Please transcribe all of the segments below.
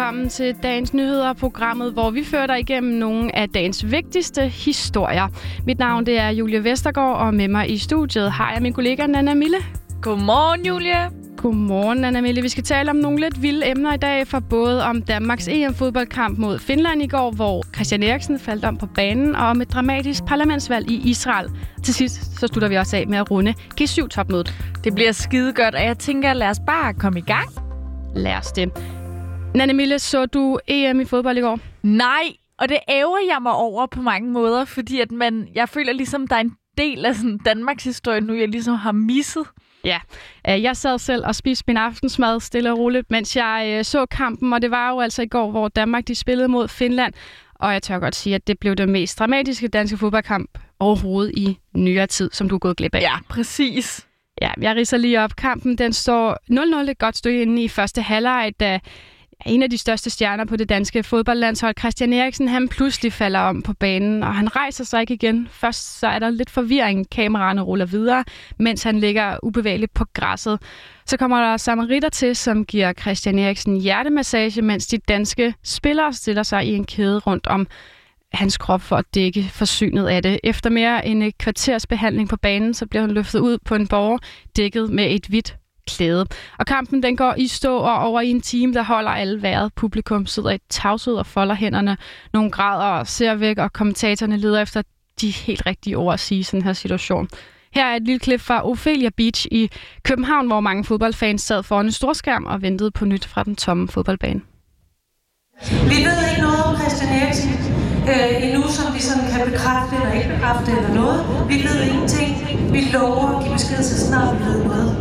velkommen til dagens nyheder, programmet, hvor vi fører dig igennem nogle af dagens vigtigste historier. Mit navn det er Julie Vestergaard, og med mig i studiet har jeg min kollega Nana Mille. Godmorgen, Julie. Godmorgen, Anna Mille. Vi skal tale om nogle lidt vilde emner i dag, for både om Danmarks EM-fodboldkamp mod Finland i går, hvor Christian Eriksen faldt om på banen, og om et dramatisk parlamentsvalg i Israel. Til sidst så slutter vi også af med at runde G7-topmødet. Det bliver skide godt, og jeg tænker, lad os bare komme i gang. Lad os det. Nanne Mille, så du EM i fodbold i går? Nej, og det ærger jeg mig over på mange måder, fordi at man, jeg føler ligesom, der er en del af sådan Danmarks historie nu, jeg ligesom har misset. Ja, øh, jeg sad selv og spiste min aftensmad stille og roligt, mens jeg øh, så kampen, og det var jo altså i går, hvor Danmark de spillede mod Finland, og jeg tør godt sige, at det blev den mest dramatiske danske fodboldkamp overhovedet i nyere tid, som du er gået glip af. Ja, præcis. Ja, jeg riser lige op. Kampen den står 0-0 et godt stykke inde i første halvleg, da en af de største stjerner på det danske fodboldlandshold, Christian Eriksen, han pludselig falder om på banen, og han rejser sig ikke igen. Først så er der lidt forvirring. Kameraerne ruller videre, mens han ligger ubevægeligt på græsset. Så kommer der samaritter til, som giver Christian Eriksen hjertemassage, mens de danske spillere stiller sig i en kæde rundt om hans krop for at dække forsynet af det. Efter mere end et kvarters behandling på banen, så bliver han løftet ud på en borger, dækket med et hvidt klæde. Og kampen den går i stå og over i en time, der holder alle vejret. Publikum sidder i tavshed og folder hænderne. Nogle grader og ser væk, og kommentatorerne leder efter de helt rigtige ord at sige i sådan her situation. Her er et lille klip fra Ophelia Beach i København, hvor mange fodboldfans sad foran en storskærm og ventede på nyt fra den tomme fodboldbane. Vi ved ikke noget om Christian Eriksen øh, endnu, som vi sådan kan bekræfte eller ikke bekræfte eller noget. Vi ved ingenting. Vi lover at give besked så snart vi ved noget.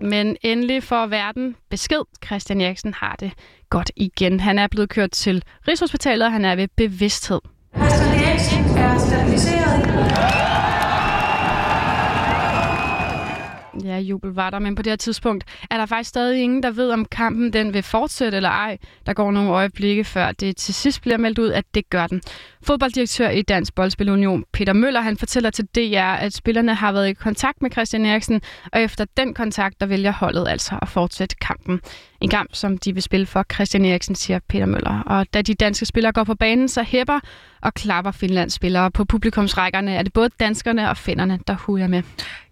Men endelig får verden besked. Christian Eriksen har det godt igen. Han er blevet kørt til Rigshospitalet, og han er ved bevidsthed. Christian Eriksen er stabiliseret. Ja, jubel var der, men på det her tidspunkt er der faktisk stadig ingen, der ved, om kampen den vil fortsætte eller ej. Der går nogle øjeblikke, før det til sidst bliver meldt ud, at det gør den. Fodbolddirektør i Dansk Boldspilunion, Peter Møller, han fortæller til DR, at spillerne har været i kontakt med Christian Eriksen, og efter den kontakt, der vælger holdet altså at fortsætte kampen. En kamp, som de vil spille for Christian Eriksen, siger Peter Møller. Og da de danske spillere går på banen, så hæpper og klapper Finlands spillere. På publikumsrækkerne er det både danskerne og finnerne, der hujer med.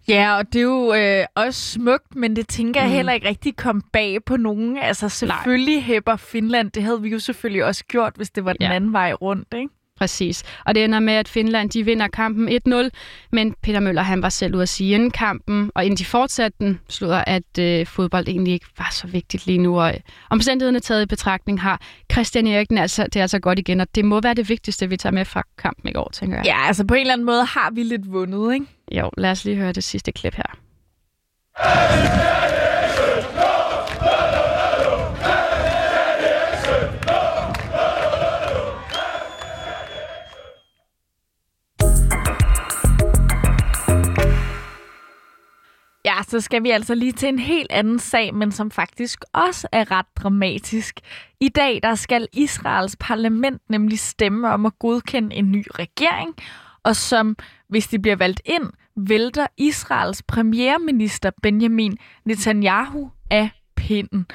Ja, og det er jo øh, også smukt, men det tænker jeg mm. heller ikke rigtig kom bag på nogen. Altså selvfølgelig hæpper Finland, det havde vi jo selvfølgelig også gjort, hvis det var den ja. anden vej rundt, ikke? Præcis. Og det ender med, at Finland de vinder kampen 1-0, men Peter Møller han var selv ude at sige inden kampen, og inden de fortsatte den, slutter, at øh, fodbold egentlig ikke var så vigtigt lige nu. Og øh, omstændighederne taget i betragtning har Christian Eriksen altså, det er altså godt igen, og det må være det vigtigste, vi tager med fra kampen i går, tænker jeg. Ja, altså på en eller anden måde har vi lidt vundet, ikke? Jo, lad os lige høre det sidste klip her. Ja, så skal vi altså lige til en helt anden sag, men som faktisk også er ret dramatisk. I dag der skal Israels parlament nemlig stemme om at godkende en ny regering, og som, hvis de bliver valgt ind, vælter Israels premierminister Benjamin Netanyahu af pinden.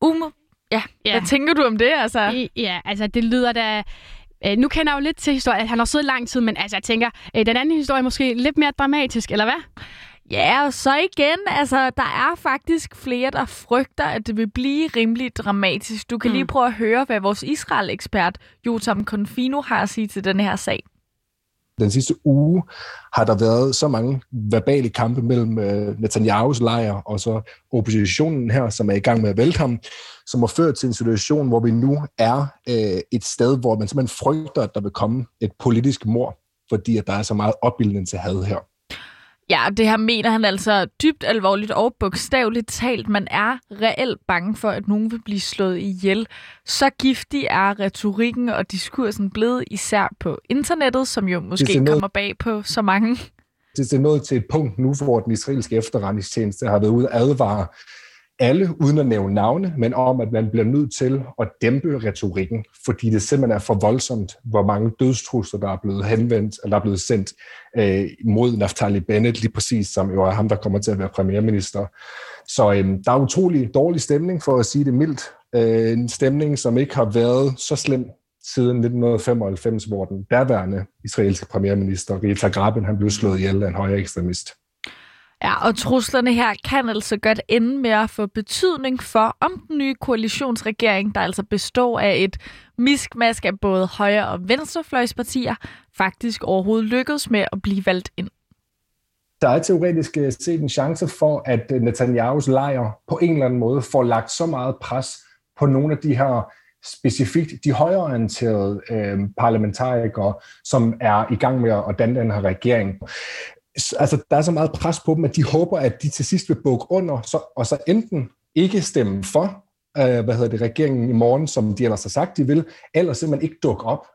Ume, ja, ja, hvad tænker du om det? Altså? Ja, altså det lyder da... Øh, nu kender jeg jo lidt til historien, at han har siddet lang tid, men altså, jeg tænker, øh, den anden historie er måske lidt mere dramatisk, eller hvad? Ja, og så igen, altså, der er faktisk flere, der frygter, at det vil blive rimelig dramatisk. Du kan mm. lige prøve at høre, hvad vores Israel-ekspert, Jotam Konfino, har at sige til den her sag. Den sidste uge har der været så mange verbale kampe mellem øh, Netanyahus lejr og så oppositionen her, som er i gang med at vælte ham, som har ført til en situation, hvor vi nu er øh, et sted, hvor man simpelthen frygter, at der vil komme et politisk mor, fordi at der er så meget opbildning til had her. Ja, det her mener han altså dybt alvorligt og bogstaveligt talt. Man er reelt bange for, at nogen vil blive slået ihjel. Så giftig er retorikken og diskursen blevet især på internettet, som jo måske noget, kommer bag på så mange. Det er nået til et punkt nu, hvor den israelske efterretningstjeneste har været ude at advare alle, uden at nævne navne, men om, at man bliver nødt til at dæmpe retorikken, fordi det simpelthen er for voldsomt, hvor mange dødstrusler, der er blevet henvendt, eller der er blevet sendt øh, mod Naftali Bennett, lige præcis som jo er ham, der kommer til at være premierminister. Så øh, der er utrolig dårlig stemning, for at sige det mildt. Øh, en stemning, som ikke har været så slem siden 1995, hvor den daværende israelske premierminister, Rita Graben, han blev slået ihjel af en højere ekstremist. Ja, og truslerne her kan altså godt ende med at få betydning for, om den nye koalitionsregering, der altså består af et miskmask af både højre- og venstrefløjspartier, faktisk overhovedet lykkes med at blive valgt ind. Der er teoretisk øh, set en chance for, at øh, Netanyahus lejr på en eller anden måde får lagt så meget pres på nogle af de her specifikt de højreorienterede øh, parlamentarikere, som er i gang med at danne den her regering altså, der er så meget pres på dem, at de håber, at de til sidst vil bukke under, så, og så enten ikke stemme for, øh, hvad hedder det, regeringen i morgen, som de ellers har sagt, de vil, eller simpelthen ikke dukke op.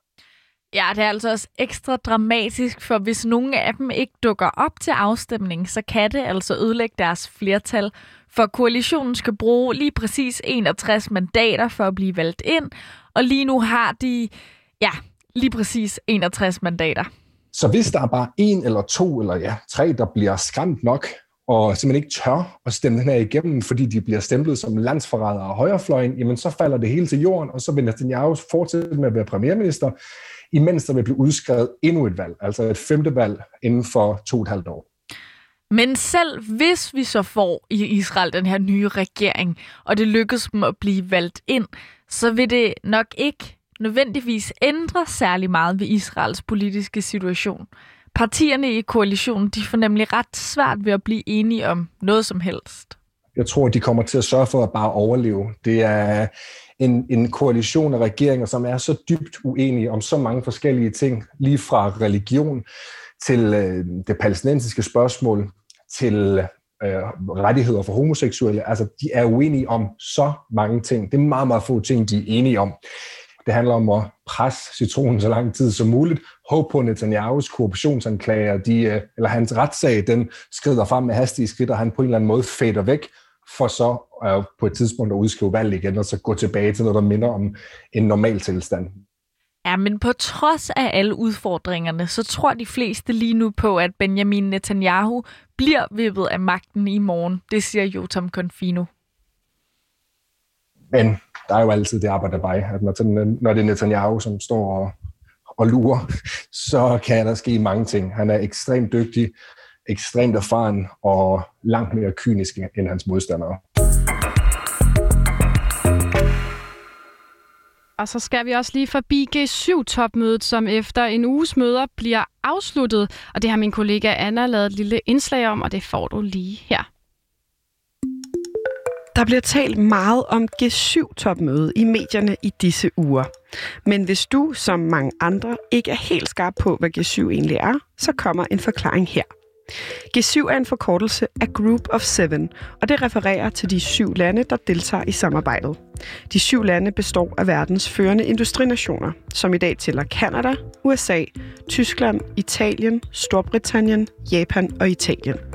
Ja, det er altså også ekstra dramatisk, for hvis nogen af dem ikke dukker op til afstemning, så kan det altså ødelægge deres flertal. For koalitionen skal bruge lige præcis 61 mandater for at blive valgt ind, og lige nu har de, ja, lige præcis 61 mandater. Så hvis der er bare en eller to eller ja, tre, der bliver skræmt nok, og simpelthen ikke tør at stemme den her igennem, fordi de bliver stemplet som landsforrædere af højrefløjen, jamen så falder det hele til jorden, og så vil Netanyahu fortsætte med at være premierminister, imens der vil blive udskrevet endnu et valg, altså et femte valg inden for to og et halvt år. Men selv hvis vi så får i Israel den her nye regering, og det lykkes dem at blive valgt ind, så vil det nok ikke nødvendigvis ændre særlig meget ved Israels politiske situation. Partierne i koalitionen de får nemlig ret svært ved at blive enige om noget som helst. Jeg tror, de kommer til at sørge for at bare overleve. Det er en, en koalition af regeringer, som er så dybt uenige om så mange forskellige ting, lige fra religion til øh, det palæstinensiske spørgsmål, til øh, rettigheder for homoseksuelle. Altså, de er uenige om så mange ting. Det er meget, meget få ting, de er enige om. Det handler om at presse citronen så lang tid som muligt. Håb på Netanyahus korruptionsanklager, de, øh, eller hans retssag, den skrider frem med hastige skridt, og han på en eller anden måde fader væk, for så øh, på et tidspunkt at udskrive valg igen, og så gå tilbage til noget, der minder om en normal tilstand. Ja, men på trods af alle udfordringerne, så tror de fleste lige nu på, at Benjamin Netanyahu bliver vippet af magten i morgen. Det siger Jotam Confino. Men der er jo altid det arbejde vej, at når, når det er Netanyahu, som står og, og lurer, så kan der ske mange ting. Han er ekstremt dygtig, ekstremt erfaren og langt mere kynisk end hans modstandere. Og så skal vi også lige forbi G7-topmødet, som efter en uges møder bliver afsluttet. Og det har min kollega Anna lavet et lille indslag om, og det får du lige her. Der bliver talt meget om G7-topmødet i medierne i disse uger. Men hvis du, som mange andre, ikke er helt skarp på, hvad G7 egentlig er, så kommer en forklaring her. G7 er en forkortelse af Group of Seven, og det refererer til de syv lande, der deltager i samarbejdet. De syv lande består af verdens førende industrinationer, som i dag tæller Kanada, USA, Tyskland, Italien, Storbritannien, Japan og Italien.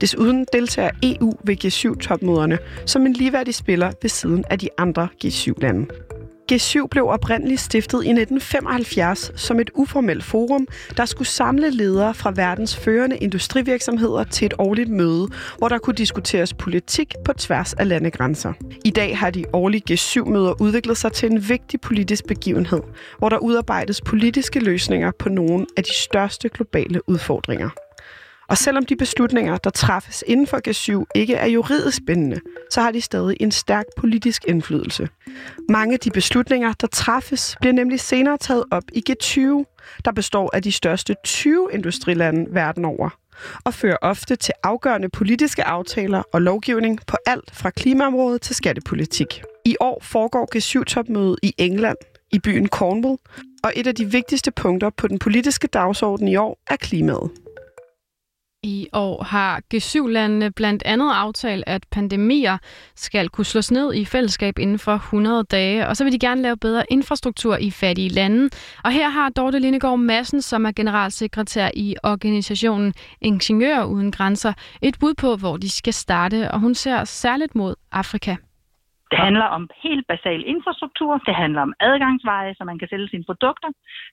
Desuden deltager EU ved G7-topmøderne som en ligeværdig spiller ved siden af de andre G7-lande. G7 blev oprindeligt stiftet i 1975 som et uformelt forum, der skulle samle ledere fra verdens førende industrivirksomheder til et årligt møde, hvor der kunne diskuteres politik på tværs af landegrænser. I dag har de årlige G7-møder udviklet sig til en vigtig politisk begivenhed, hvor der udarbejdes politiske løsninger på nogle af de største globale udfordringer. Og selvom de beslutninger, der træffes inden for G7, ikke er juridisk bindende, så har de stadig en stærk politisk indflydelse. Mange af de beslutninger, der træffes, bliver nemlig senere taget op i G20, der består af de største 20 industrilande verden over, og fører ofte til afgørende politiske aftaler og lovgivning på alt fra klimaområdet til skattepolitik. I år foregår G7-topmødet i England, i byen Cornwall, og et af de vigtigste punkter på den politiske dagsorden i år er klimaet. I år har G7-landene blandt andet aftalt, at pandemier skal kunne slås ned i fællesskab inden for 100 dage, og så vil de gerne lave bedre infrastruktur i fattige lande. Og her har Dorte Lindegård Madsen, som er generalsekretær i organisationen Ingeniører Uden Grænser, et bud på, hvor de skal starte, og hun ser særligt mod Afrika. Det handler om helt basal infrastruktur. Det handler om adgangsveje, så man kan sælge sine produkter.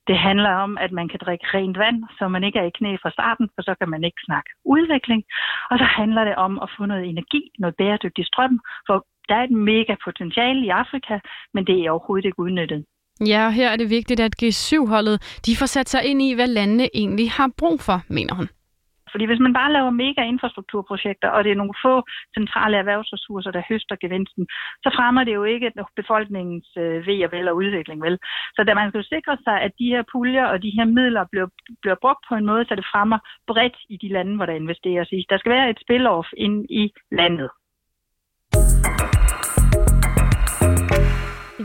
Det handler om, at man kan drikke rent vand, så man ikke er i knæ fra starten, for så kan man ikke snakke udvikling. Og så handler det om at få noget energi, noget bæredygtig strøm, for der er et mega potentiale i Afrika, men det er overhovedet ikke udnyttet. Ja, og her er det vigtigt, at G7-holdet de får sat sig ind i, hvad landene egentlig har brug for, mener hun. Fordi hvis man bare laver mega infrastrukturprojekter, og det er nogle få centrale erhvervsressourcer, der høster gevinsten, så fremmer det jo ikke befolkningens øh, ved og vel og udvikling. Vel? Så der man skal jo sikre sig, at de her puljer og de her midler bliver, bliver brugt på en måde, så det fremmer bredt i de lande, hvor der investeres i. Der skal være et spilloff ind i landet.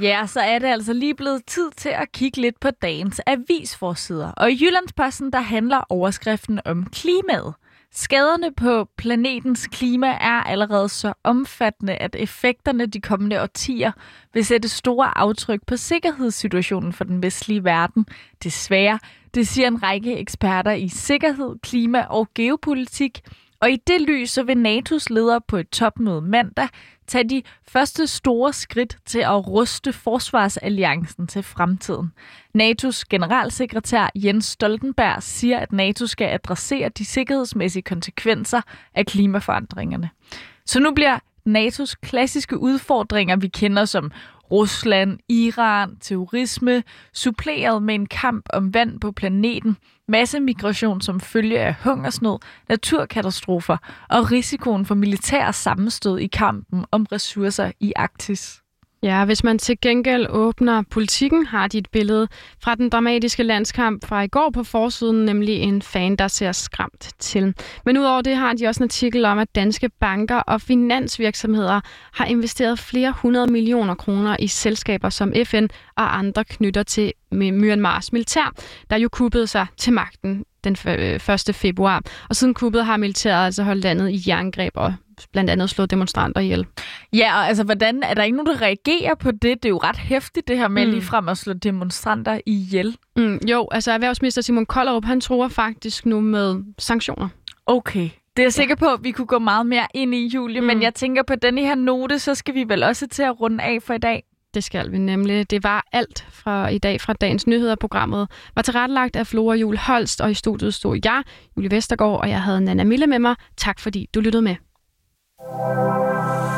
Ja, så er det altså lige blevet tid til at kigge lidt på dagens avisforsider. Og i Jyllandsposten, der handler overskriften om klimaet. Skaderne på planetens klima er allerede så omfattende, at effekterne de kommende årtier vil sætte store aftryk på sikkerhedssituationen for den vestlige verden. Desværre, det siger en række eksperter i sikkerhed, klima og geopolitik. Og i det lys så vil NATO's leder på et topmøde mandag tage de første store skridt til at ruste forsvarsalliancen til fremtiden. NATO's generalsekretær Jens Stoltenberg siger, at NATO skal adressere de sikkerhedsmæssige konsekvenser af klimaforandringerne. Så nu bliver NATO's klassiske udfordringer, vi kender som Rusland, Iran, terrorisme, suppleret med en kamp om vand på planeten, massemigration som følge af hungersnød, naturkatastrofer og risikoen for militær sammenstød i kampen om ressourcer i Arktis. Ja, hvis man til gengæld åbner politikken, har de et billede fra den dramatiske landskamp fra i går på forsiden, nemlig en fan, der ser skræmt til. Men udover det har de også en artikel om, at danske banker og finansvirksomheder har investeret flere hundrede millioner kroner i selskaber som FN og andre knytter til Myanmars militær, der jo kuppede sig til magten den 1. Øh, februar. Og siden kuppet har militæret altså holdt landet i jerngreb og blandt andet slået demonstranter ihjel. Ja, og altså, hvordan er der ikke nogen, der reagerer på det? Det er jo ret hæftigt, det her med mm. lige frem at slå demonstranter ihjel. Mm, jo, altså erhvervsminister Simon Kollerup, han tror faktisk nu med sanktioner. Okay. Det er jeg sikker på, at vi kunne gå meget mere ind i, Julie, mm. men jeg tænker på denne her note, så skal vi vel også til at runde af for i dag. Det skal vi nemlig. Det var alt fra i dag fra dagens nyheder. Programmet var tilrettelagt af Flora Jul Holst, og i studiet stod jeg, Julie Vestergaard, og jeg havde Nana Mille med mig. Tak fordi du lyttede med. Música